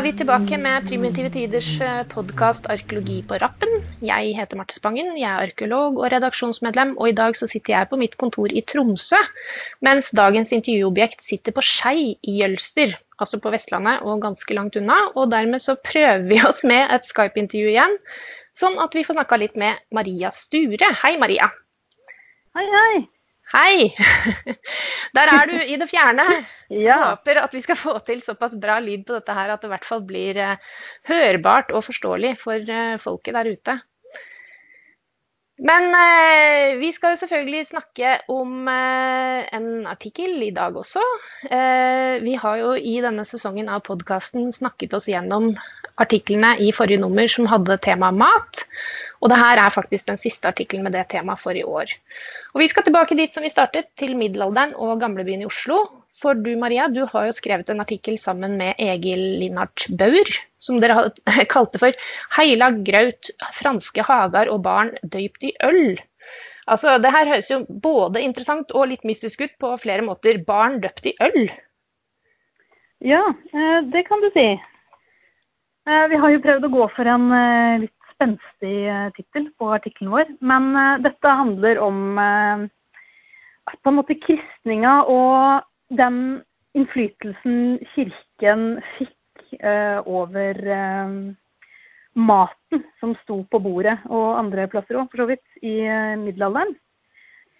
Er vi tilbake med Primitive Tiders eh, podkast 'Arkeologi på rappen'. Jeg heter Marte Spangen, jeg er arkeolog og redaksjonsmedlem, og i dag så sitter jeg på mitt kontor i Tromsø, mens dagens intervjuobjekt sitter på Skei i Jølster, altså på Vestlandet og ganske langt unna. Og dermed så prøver vi oss med et Skype-intervju igjen, sånn at vi får snakka litt med Maria Sture. Hei, Maria. Hei, hei. Hei! Der er du i det fjerne. Ja. Håper at vi skal få til såpass bra lyd på dette her at det i hvert fall blir uh, hørbart og forståelig for uh, folket der ute. Men eh, vi skal jo selvfølgelig snakke om en artikkel i dag også. vi har jo i denne sesongen av podkasten snakket oss gjennom artiklene i forrige nummer som hadde tema mat. Og det her er faktisk den siste artikkelen med det temaet for i år. Og Vi skal tilbake dit som vi startet, til middelalderen og gamlebyen i Oslo. For du Maria, du har jo skrevet en artikkel sammen med Egil Linnart Bauer, som dere kalte for 'Heila graut, franske hagar og barn døypt i øl'. Altså, Det her høres jo både interessant og litt mystisk ut på flere måter. Barn døpt i øl? Ja, eh, det kan du si. Eh, vi har jo prøvd å gå for en eh, litt spenstig eh, tittel på artikkelen vår. Men uh, dette handler om uh, på en måte kristninga og den innflytelsen kirken fikk over maten som sto på bordet, og andre plasser òg, for så vidt, i middelalderen.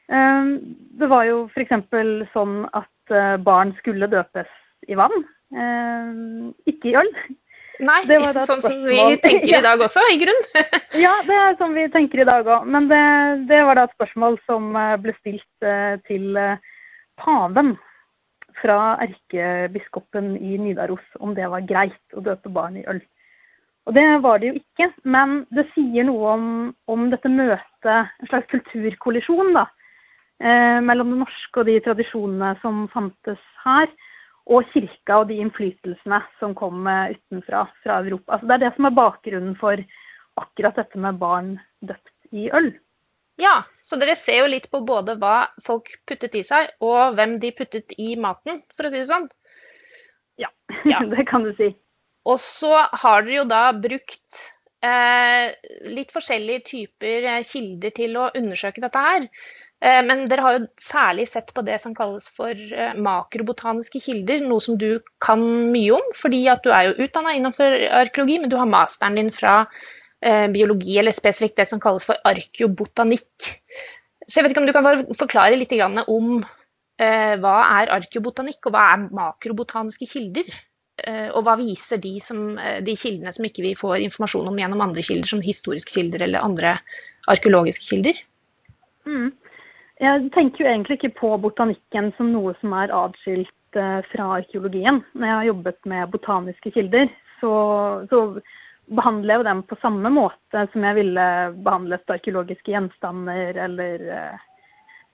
Det var jo f.eks. sånn at barn skulle døpes i vann, ikke i øl. Nei, sånn som vi tenker i dag også, i grunn. ja, det er sånn vi tenker i dag òg. Men det, det, var da et spørsmål som eh, ble stilt eh, til eh, paven fra erkebiskopen i Nidaros om det var greit å døpe barn i øl. Og det var det jo ikke, men det sier noe om, om dette møtet, en slags kulturkollisjon, da, eh, mellom det norske og de tradisjonene som fantes her og kirka og de innflytelsene som kom utenfra fra Europa. Altså det er det som er bakgrunnen for akkurat dette med barn døpt i øl. Ja, så dere ser jo litt på både hva folk puttet i seg, og hvem de puttet i maten, for å si det sånn. Ja, ja. det kan du si. Og så har dere jo da brukt eh, litt forskjellige typer eh, kilder til å undersøke dette her. Eh, men dere har jo særlig sett på det som kalles for eh, makrobotaniske kilder, noe som du kan mye om, fordi at du er jo utdanna innenfor arkeologi, men du har masteren din fra eh, biologi, eller spesifikt det som kalles for arkeobotanikk. Så jeg vet ikke om du kan forklare litt om hva er arkeobotanikk, og hva er makrobotaniske kilder? Og hva viser de, som, de kildene som ikke vi får informasjon om gjennom andre kilder, som historiske kilder eller andre arkeologiske kilder? Mm. Jeg tenker jo egentlig ikke på botanikken som noe som er atskilt eh, fra arkeologien. Når jeg har jobbet med botaniske kilder, så, så behandler jeg jo dem på samme måte som jeg ville behandlet arkeologiske gjenstander eller, eh,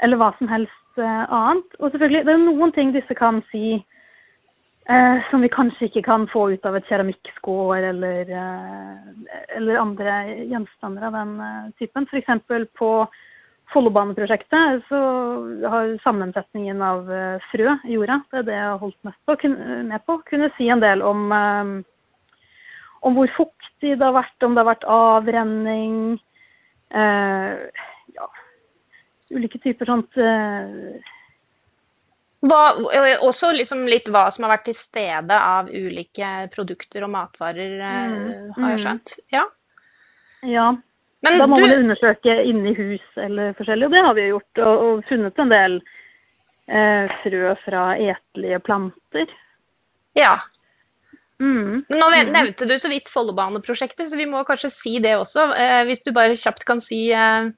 eller hva som helst eh, annet. Og selvfølgelig, det er noen ting disse kan si eh, som vi kanskje ikke kan få ut av et keramikkskår eller, eh, eller andre gjenstander av den typen. F.eks. på Follobaneprosjektet så har sammensetningen av eh, frø i jorda, det er det jeg har holdt mest på, med på, kunne si en del om, um, om hvor fuktig det har vært, om det har vært avrenning. Uh, ja, ulike typer sånt uh, hva, også liksom litt hva som har vært til stede av ulike produkter og matvarer, mm, har jeg mm. skjønt. Ja. ja. Men da må du... man undersøke inni hus eller forskjellig, og det har vi gjort. Og, og funnet en del eh, frø fra etelige planter. Ja. Mm. Nå mm. nevnte du så vidt Follobaneprosjektet, så vi må kanskje si det også. Eh, hvis du bare kjapt kan si eh,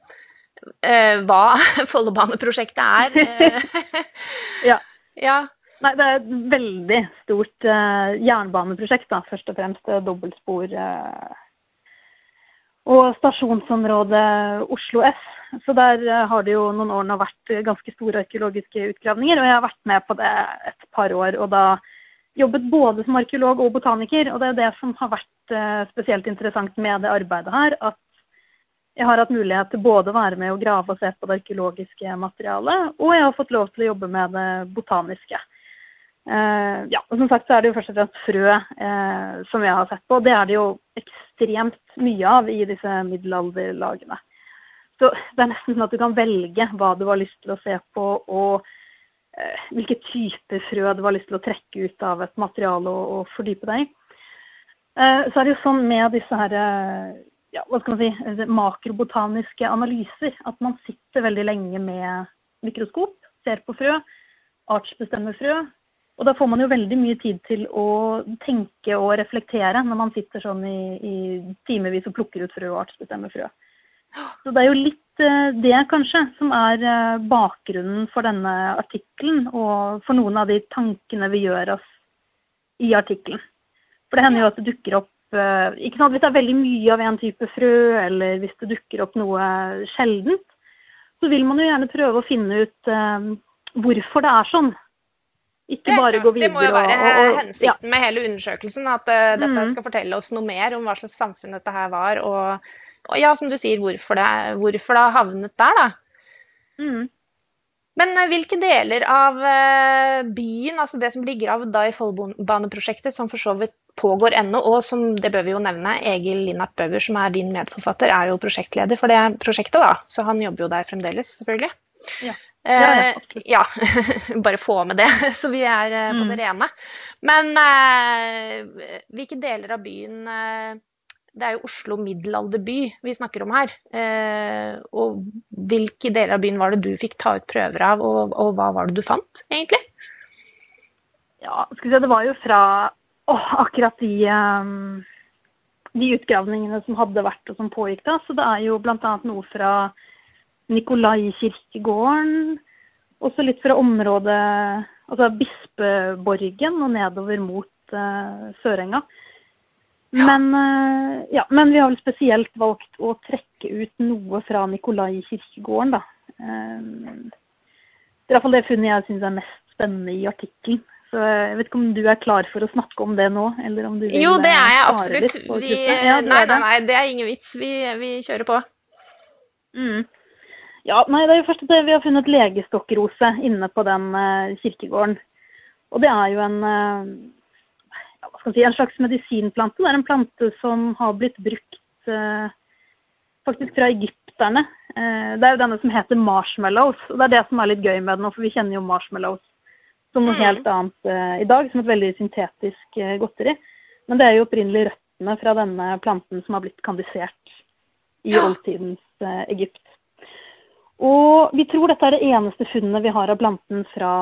eh hva Follobaneprosjektet er. Eh. ja. ja. Nei, det er et veldig stort uh, jernbaneprosjekt, da, først og fremst. Dobbeltspor. Uh, og stasjonsområdet Oslo S. Så der eh, har det jo noen år nå vært ganske store arkeologiske utgravninger. Og jeg har vært med på det et par år. Og da jobbet både som arkeolog og botaniker. Og det er det som har vært eh, spesielt interessant med det arbeidet her. At jeg har hatt mulighet til både å være med og grave og se på det arkeologiske materialet, og jeg har fått lov til å jobbe med det botaniske. Uh, ja, og som sagt så er det jo først og fremst frø uh, som jeg har sett på. Det er det jo ekstremt mye av i disse middelalderlagene. Så det er nesten sånn at du kan velge hva du har lyst til å se på, og eh, hvilke typer frø du har lyst til å trekke ut av et materiale og, og fordype deg i. så er det jo sånn med disse her, ja, hva skal man si, makrobotaniske analyser at man sitter veldig lenge med mikroskop, ser på frø, artsbestemmer frø, og da får man jo veldig mye tid til å tenke og reflektere når man sitter sånn i, i timevis og plukker ut frø og artsbestemmer frø. Så det er jo litt uh, det, kanskje, som er uh, bakgrunnen for denne artikkelen, og for noen av de tankene vi gjør oss i artikkelen. For det hender jo at det dukker opp uh, ikke sant, Hvis det er veldig mye av en type frø, eller hvis det dukker opp noe sjeldent, så vil man jo gjerne prøve å finne ut hvorfor det er sånn. Ikke bare gå videre Det må jo være og, og, hensikten ja. med hele undersøkelsen. At uh, dette mm. skal fortelle oss noe mer om hva slags samfunn dette her var. Og, og ja, som du sier, hvorfor det, hvorfor det har havnet der, da. Mm. Men uh, hvilke deler av uh, byen, altså det som blir gravd da i Follbaneprosjektet, som for så vidt pågår ennå, og som det bør vi jo nevne, Egil Linnart Bøver, som er din medforfatter, er jo prosjektleder for det prosjektet, da. Så han jobber jo der fremdeles, selvfølgelig. Ja. Ja, ja, eh, bare få med det, så vi er eh, på det mm. rene. Men eh, hvilke deler av byen eh, Det er jo Oslo middelalderby vi snakker om her. Eh, og hvilke deler av byen var det du fikk ta ut prøver av, og, og hva var det du fant, egentlig? Ja, skal vi se, det var jo fra å, akkurat de, um, de utgravningene som hadde vært og som pågikk da. Så det er jo bl.a. noe fra Nikolai-kirkegården. Også litt fra området altså Bispeborgen og nedover mot uh, Sørenga. Men, uh, ja, men, vi har vel spesielt valgt å trekke ut noe fra Nikolai-kirkegården, da. Um, det er iallfall det funnet jeg syns er mest spennende i artikkelen. Så jeg vet ikke om du er klar for å snakke om det nå? eller om du vil Jo, det er jeg absolutt. Vi, ja, nei, nei, nei, det er ingen vits. Vi, vi kjører på. Mm. Ja, nei, det er jo først at Vi har funnet legestokkrose inne på den uh, kirkegården. Og det er jo en, uh, ja, si, en slags medisinplante. Det er en plante som har blitt brukt uh, faktisk fra egypterne. det er jo denne som heter marshmallows. og Det er det som er litt gøy med den, for vi kjenner jo marshmallows som noe mm. helt annet i dag, som et veldig syntetisk godteri. Men det er jo opprinnelig røttene fra denne planten som har blitt kandisert i ja. oldtidens Egypt. Og vi tror dette er det eneste funnet vi har av planten fra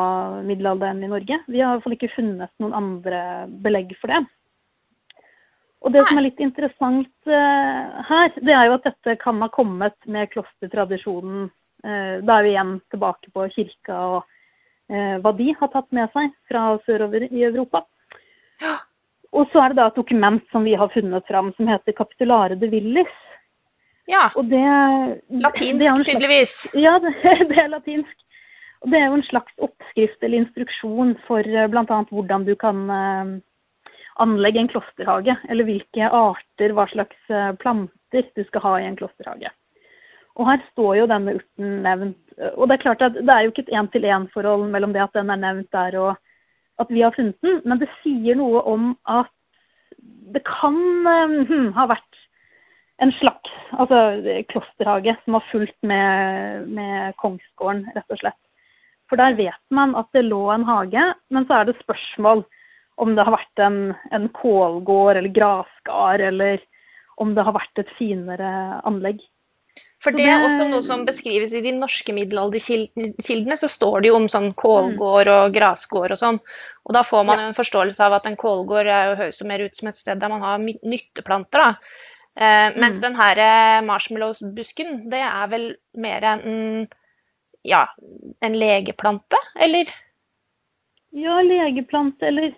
middelalderen i Norge. Vi har i hvert fall ikke funnet noen andre belegg for det. Og det som er litt interessant uh, her, det er jo at dette kan ha kommet med klostertradisjonen. Uh, da er vi igjen tilbake på kirka og uh, hva de har tatt med seg fra sørover i Europa. Og så er det da et dokument som vi har funnet fram som heter 'Capitulare de Villis'. Ja. Det, latinsk, det slags, tydeligvis. Ja, det, det, er latinsk. Og det er jo en slags oppskrift eller instruksjon for eh, bl.a. hvordan du kan uh, anlegge en klosterhage. Eller hvilke arter, hva slags uh, planter du skal ha i en klosterhage. Og her står jo denne urten nevnt. Og det er klart at det er jo ikke et én-til-én-forhold mellom det at den er nevnt der og at vi har funnet den, men det sier noe om at det kan hmm, ha vært en slags altså, klosterhage som har fulgt med, med, kongsgården, rett og slett. For der vet man at det lå en hage, men så er det spørsmål om det har vært en, en kålgård eller grasgard, eller om det har vært et finere anlegg. For det er også noe som beskrives i de norske middelalderkildene. Så står det jo om sånn kålgård og grasgård og sånn. Og da får man jo en forståelse av at en kålgård høres jo mer ut som et sted der man har nytteplanter. da. Eh, mens mm. den her eh, marshmallowsbusken, det er vel mer en ja, en legeplante, eller? Ja, legeplante eller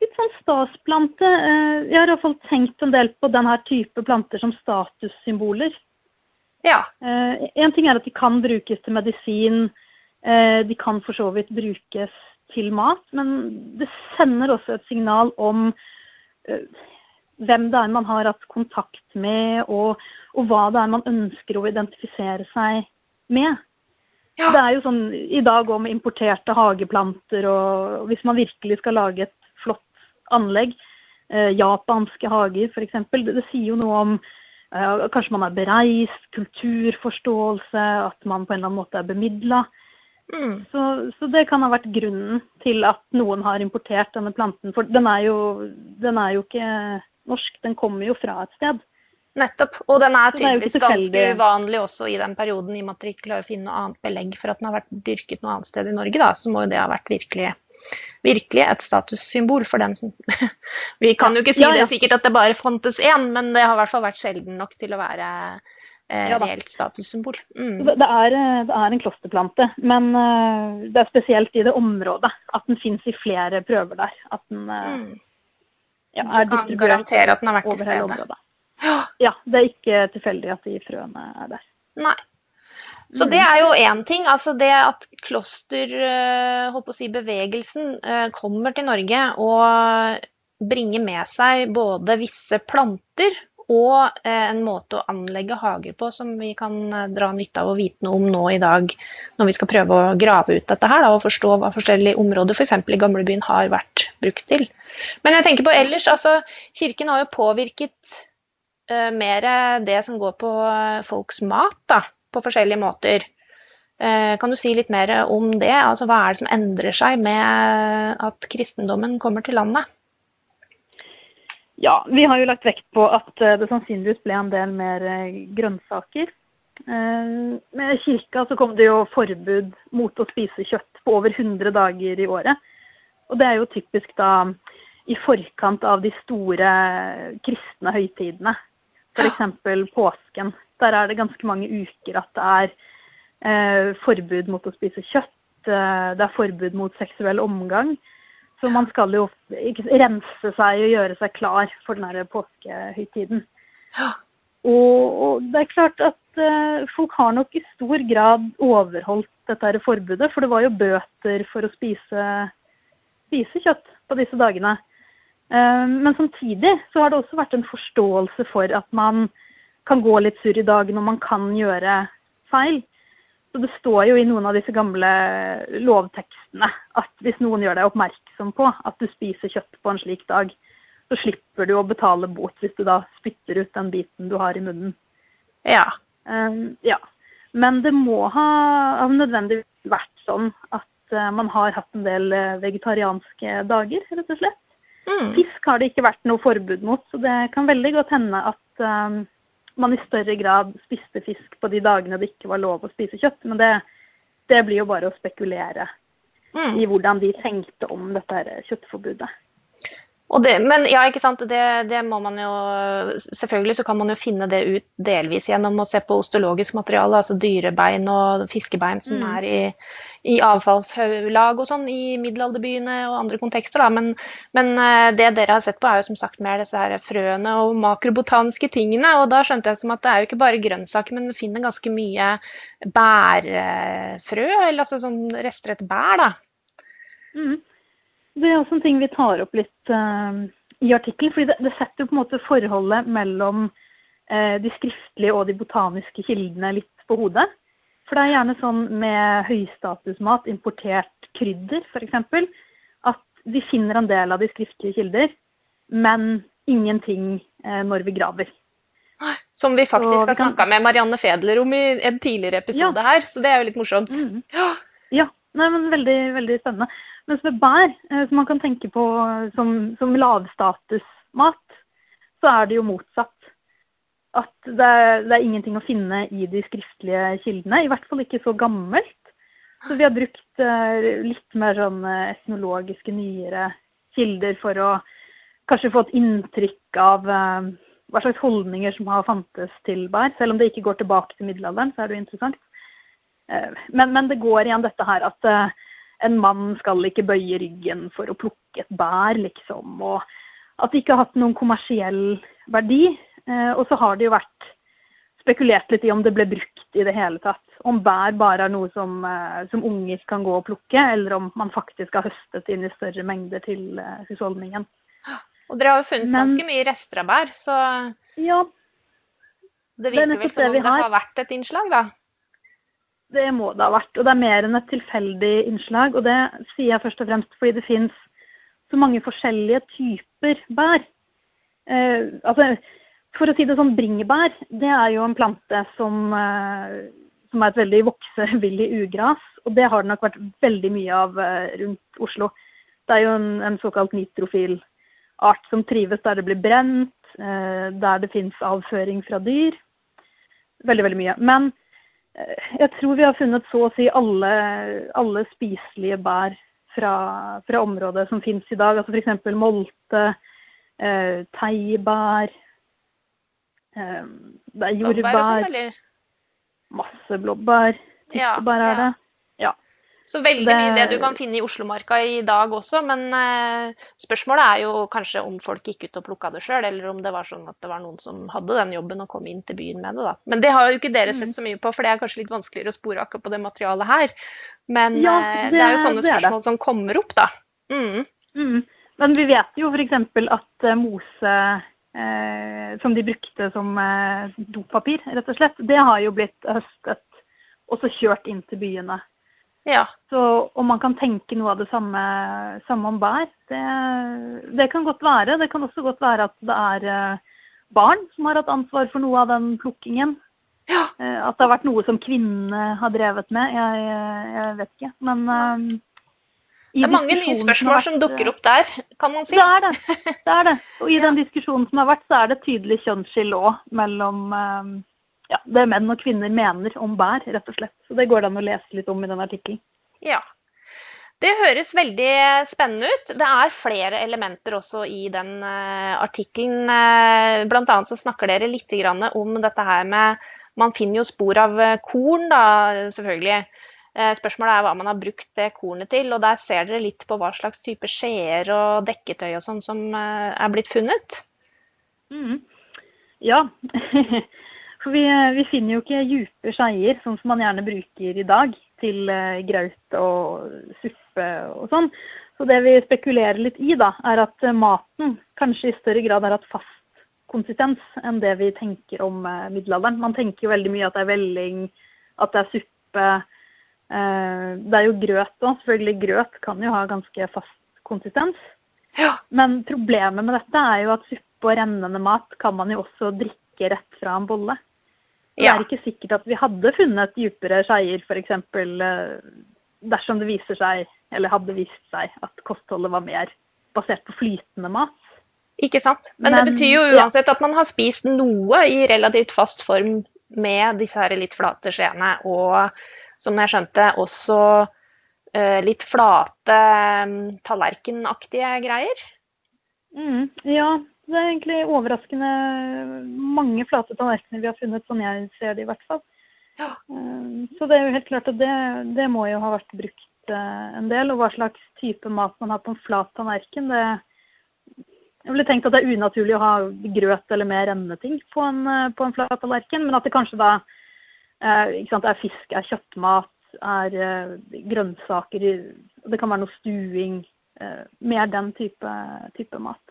litt sånn stasplante. Eh, jeg har iallfall tenkt en del på denne type planter som statussymboler. Ja. Eh, en ting er at de kan brukes til medisin, de kan for så vidt brukes til mat, men det sender også et signal om hvem det er man har hatt kontakt med, og, og, hva det er man ønsker å identifisere seg med. Ja. Det er jo sånn i dag òg med importerte hageplanter og hvis man virkelig skal lage et flott anlegg, eh, japanske hager f.eks., det, det sier jo noe om eh, Kanskje man er bereist, kulturforståelse, at man på en eller annen måte er bemidla. Mm. Så, så, det kan ha vært grunnen til at noen har importert denne planten. For den er jo, den er jo ikke norsk, den kommer jo fra et sted. Nettopp. Og den er tydeligvis ganske uvanlig også i den perioden, i og med at dere ikke klarer å finne noe annet belegg for at den har vært dyrket noe annet sted i Norge, da, så må jo det ha vært virkelig, virkelig et statussymbol for den som Vi kan jo ikke si ja, ja. det sikkert at det bare fantes én, men det har i hvert fall vært sjelden nok til å være eh, ja, reelt statussymbol. Mm. Det, er, eh, det, er, en klosterplante, men uh, det er spesielt i det området at den fins i flere prøver der. At den uh, mm. Er distribuert over hele området. Ja, det er ikke tilfeldig at de frøene er der. Nei. Så det er jo én ting. Altså det at klosterbevegelsen eh, si, eh, kommer til Norge og bringer med seg både visse planter og eh, en måte å anlegge hager på som vi kan dra nytte av å vite noe om nå i dag, når vi skal prøve å grave ut dette her da, og forstå hva forskjellige områder f.eks. For i gamlebyen har vært brukt til. Men jeg tenker på ellers, altså Kirken har jo påvirket uh, mer det som går på eh, folks mat, da, på forskjellige måter. Uh, kan du si litt mer om det? Altså, hva er det som endrer seg med at kristendommen kommer til landet? Ja, vi har jo lagt vekt på at det sannsynligvis ble en del mer grønnsaker. Med kirka så kom det jo forbud mot å spise kjøtt på over 100 dager i året. Og det er jo typisk da i forkant av de store kristne høytidene. F.eks. påsken. Der er det ganske mange uker at det er eh, forbud mot å spise kjøtt. Eh, det er forbud mot seksuell omgang. Så man skal jo rense seg og gjøre seg klar for den påskehøytiden. Og, og, det er klart at eh, folk har nok i stor grad overholdt dette her forbudet. For det var jo bøter for å spise, spise kjøtt på disse dagene. Eh, men samtidig så har det også vært en forståelse for at man kan gå litt sur i dagen og man kan gjøre feil. Så Det står jo i noen av disse gamle lovtekstene at hvis noen gjør deg oppmerksom på at du spiser kjøtt på en slik dag, så slipper du å betale bot hvis du da spytter ut den biten du har i munnen. Ja. Um, ja. Men det må ha, ha nødvendigvis vært sånn at uh, man har hatt en del vegetarianske dager, rett og slett. Mm. Fisk har det ikke vært noe forbud mot, så det kan veldig godt hende at um, man i større grad spiste fisk på de dagene det ikke var lov å spise kjøtt. Men det, det blir jo bare å spekulere mm. i hvordan de tenkte om dette kjøttforbudet. Det, men ja, ikke sant. Det, det, må man jo Selvfølgelig så kan man jo finne det ut delvis gjennom å se på osteologisk materiale, altså dyrebein og fiskebein som mm. er i, i avfallslag og sånn i middelalderbyene og andre kontekster. Da. Men, men, eh, det dere har sett på, er jo som sagt mer disse her frøene og makrobotaniske tingene. Og da skjønte jeg som at det er jo ikke bare grønnsaker, men du finner ganske mye bærfrø, eller altså sånn rester etter bær, da. Mm. Det er også en ting vi tar opp litt uh, i artikkelen. fordi det, det, setter på en måte forholdet mellom uh, de skriftlige og de botaniske kildene litt på hodet. For det er gjerne sånn med høystatusmat, importert krydder f.eks., at vi finner en del av de skriftlige kilder, men ingenting uh, når vi graver. Som vi faktisk har snakka med Marianne Fedler om i en tidligere episode ja. her, så det er jo litt morsomt. Mm. Ja. ja. Nei, men veldig, veldig spennende. Mens med bær, eh, som man kan tenke på som, som lavstatusmat, så er det jo motsatt. At det er, det er, ingenting å finne i de skriftlige kildene. I hvert fall ikke så gammelt. Så vi har brukt uh, litt mer sånn etnologiske, nyere kilder for å kanskje få et inntrykk av hva slags holdninger som har fantes til bær. Selv om det ikke går tilbake til middelalderen, så er det jo interessant. Men, men, det går igjen dette her at en mann skal ikke bøye ryggen for å plukke et bær, liksom. Og at det ikke har hatt noen kommersiell verdi. Eh, og så har det jo vært spekulert litt i om det ble brukt i det hele tatt. Om bær bare er noe som, eh, som unger kan gå og plukke, eller om man faktisk har høstet inn i større mengder til eh, husholdningen. Og dere har jo funnet Men, ganske mye rester av bær, så ja, det virker det vel som om det, det har vært et innslag, da? Det må det ha vært. Og det er mer enn et tilfeldig innslag. Og det sier jeg først og fremst fordi det fins så mange forskjellige typer bær. Eh, altså, for å si det sånn, bringebær det er jo en plante som, eh, som er et veldig voksevillig ugras. Og det har det nok vært veldig mye av eh, rundt Oslo. Det er jo en, en såkalt nitrofil art som trives der det blir brent, eh, der det fins avføring fra dyr. Veldig, veldig mye. Men jeg tror vi har funnet så å si alle, alle spiselige bær fra, fra området som fins i dag. Altså f.eks. molte, eh, teibær, eh, det er jordbær. Eller? Masse blåbær. Tyttebær Ja, er det. Så veldig Det- mye det du kan finne i Oslomarka i dag også, men eh, spørsmålet er jo kanskje om folk gikk ut og plukka det sjøl, eller om det var sånn at det var noen som hadde den jobben og kom inn til byen med det, da. Men det har jo ikke dere Mm. sett så mye på, for det er kanskje litt vanskeligere å spore akkurat på det materialet her. Men Ja, eh, det- det er jo sånne det er det. spørsmål som kommer opp, da. Mm. Mm. Men vi vet jo f.eks. at eh, mose eh, som de brukte som eh, dopapir, rett og slett, det har jo blitt høstet og så kjørt inn til byene. Ja. Så om man kan tenke noe av det samme, samme om bær, det, det kan godt være. Det kan også godt være at det er eh, barn som har hatt ansvar for noe av den plukkingen. Ja. Eh, At det har vært noe som kvinnene har drevet med. Jeg, jeg vet ikke. Men um, Det er mange nye spørsmål som vært, dukker opp der, kan man si. Det er det. det er det. Og i Ja. den diskusjonen som har vært, så er det tydelig kjønnsskille òg mellom eh, ja, det menn og kvinner mener om bær, rett og slett. Så det går det an å lese litt om i den artikkelen. Ja. Det høres veldig spennende ut. Det er flere elementer også i den uh, artikkelen. Uh, blant annet så snakker dere litt grann om dette her med Man finner jo spor av eh, korn, da, selvfølgelig. Eh, Spørsmålet er hva man har brukt det kornet til. og Der ser dere litt på hva slags type skjeer og dekketøy og sånn som eh, er blitt funnet. Mm. Ja. For vi, vi finner jo ikke dype skeier, sånn som man gjerne bruker i dag, til eh, graut og suppe og sånn. Så det vi spekulerer litt i, da, er at eh, maten kanskje i større grad har hatt fast konsistens enn det vi tenker om eh, middelalderen. Man tenker jo veldig mye at det er velling, at det er suppe. Eh, det er jo grøt òg. Selvfølgelig grøt kan jo ha ganske fast konsistens. Ja. Men problemet med dette er jo at suppe og rennende mat kan man jo også drikke rett fra en bolle. Det er ikke sikkert at vi hadde funnet dypere skeier f.eks. dersom det viser seg, eller hadde vist seg, at kostholdet var mer basert på flytende mat. Ikke sant? Men, det betyr jo uansett at man har spist noe i relativt fast form med disse her litt flate skjeene, og som jeg skjønte, også uh, litt flate, um, tallerkenaktige greier. Mm, ja, det er egentlig overraskende mange flate tallerkener vi har funnet, sånn jeg ser det i hvert fall. Ja. Eh, Så det er jo helt klart at det, det må jo ha vært brukt eh, en del. Og hva slags type mat man har på en flat tallerken, det Jeg ville tenkt at det er unaturlig å ha grøt eller mer renneting på en, eh, på en flat tallerken, men at det kanskje da sant, er fisk, er kjøttmat, er grønnsaker Det kan være noe stuing. Mer den type, type mat.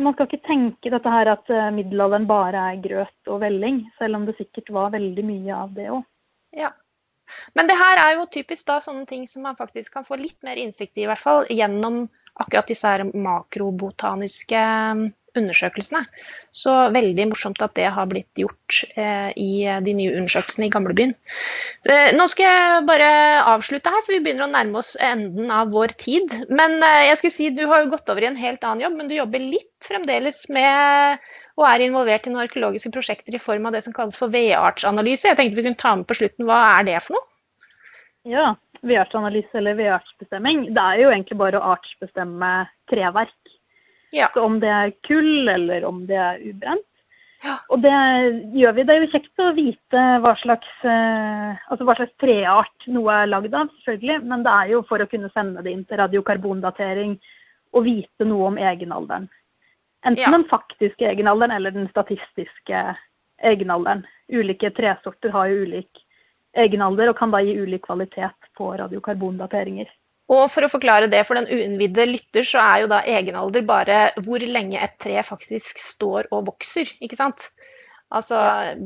Man skal ikke tenke dette her at eh, middelalderen bare er grøt og velling, selv om det sikkert var veldig mye av det òg. Ja. Men det her er jo typisk da sånne ting som man faktisk kan få litt mer innsikt i, i hvert fall gjennom akkurat disse her makrobotaniske undersøkelsene. Så veldig morsomt at det har blitt gjort eh, i de nye undersøkelsene i gamlebyen. Eh, nå skal jeg bare avslutte her, for vi begynner å nærme oss enden av vår tid. Men eh, jeg skulle si, du har jo gått over i en helt annen jobb, men du jobber litt fremdeles med og er involvert i noen arkeologiske prosjekter i form av det som kalles for vedartsanalyse. Jeg tenkte vi kunne ta med på slutten. Hva er det for noe? Ja, vedartsanalyse eller vedartsbestemming, det er jo egentlig bare å artsbestemme treverk. Ja. Så om det er kull eller om det er ubrent. Ja. Og det gjør vi. Det er jo kjekt å vite hva slags, eh, altså hva slags treart noe er lagd av, selvfølgelig. Men det er jo for å kunne sende det inn til radiokarbondatering og vite noe om egenalderen. Enten Ja. den faktiske egenalderen eller den statistiske egenalderen. Ulike tresorter har jo ulik egenalder og kan da gi ulik kvalitet på radiokarbondateringer. Og for å forklare det for den uinnvidde lytter, så er jo da egenalder bare hvor lenge et tre faktisk står og vokser, ikke sant? Altså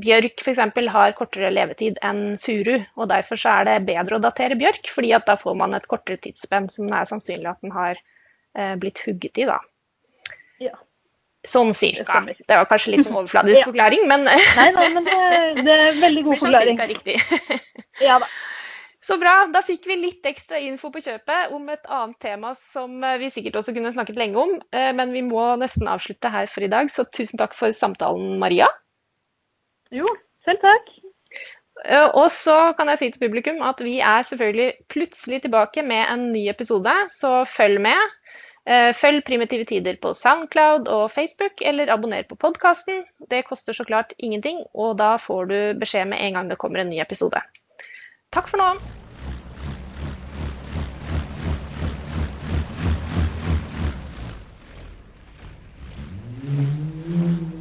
Bjørk f.eks. har kortere levetid enn furu, og derfor så er det bedre å datere bjørk, fordi at da får man et kortere tidsspenn som det er sannsynlig at den har eh, blitt hugget i. da. Ja. Sånn cirka. Det, var kanskje litt sånn overfladisk forklaring, men Nei, nei, men det, det er veldig god forklaring. sånn forklaring. Cirka riktig. ja da. Så bra. Da fikk vi litt ekstra info på kjøpet om et annet tema som eh, vi sikkert også kunne snakket lenge om, eh, men vi må nesten avslutte her for i dag. Så tusen takk for samtalen, Maria. Jo, selv takk. Eh, og så kan jeg si til publikum at vi er selvfølgelig plutselig tilbake med en ny episode, så følg med. Følg Primitive tider på Soundcloud og Facebook, eller abonner på podkasten. Det koster så klart ingenting, og da får du beskjed med en gang det kommer en ny episode. Takk for nå. Mm-hmm.